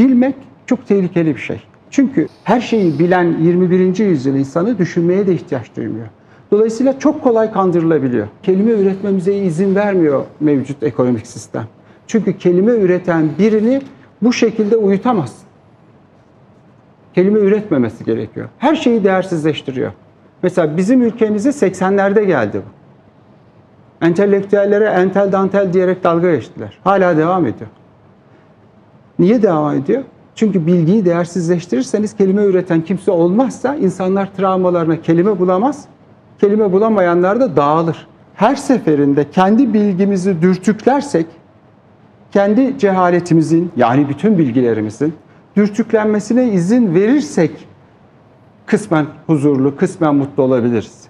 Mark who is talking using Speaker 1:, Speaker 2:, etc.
Speaker 1: Bilmek çok tehlikeli bir şey. Çünkü her şeyi bilen 21. yüzyıl insanı düşünmeye de ihtiyaç duymuyor. Dolayısıyla çok kolay kandırılabiliyor. Kelime üretmemize izin vermiyor mevcut ekonomik sistem. Çünkü kelime üreten birini bu şekilde uyutamazsın. Kelime üretmemesi gerekiyor. Her şeyi değersizleştiriyor. Mesela bizim ülkemize 80'lerde geldi bu. Entelektüellere entel dantel diyerek dalga geçtiler. Hala devam ediyor. Niye devam ediyor? Çünkü bilgiyi değersizleştirirseniz kelime üreten kimse olmazsa insanlar travmalarına kelime bulamaz. Kelime bulamayanlar da dağılır. Her seferinde kendi bilgimizi dürtüklersek, kendi cehaletimizin yani bütün bilgilerimizin dürtüklenmesine izin verirsek kısmen huzurlu, kısmen mutlu olabiliriz.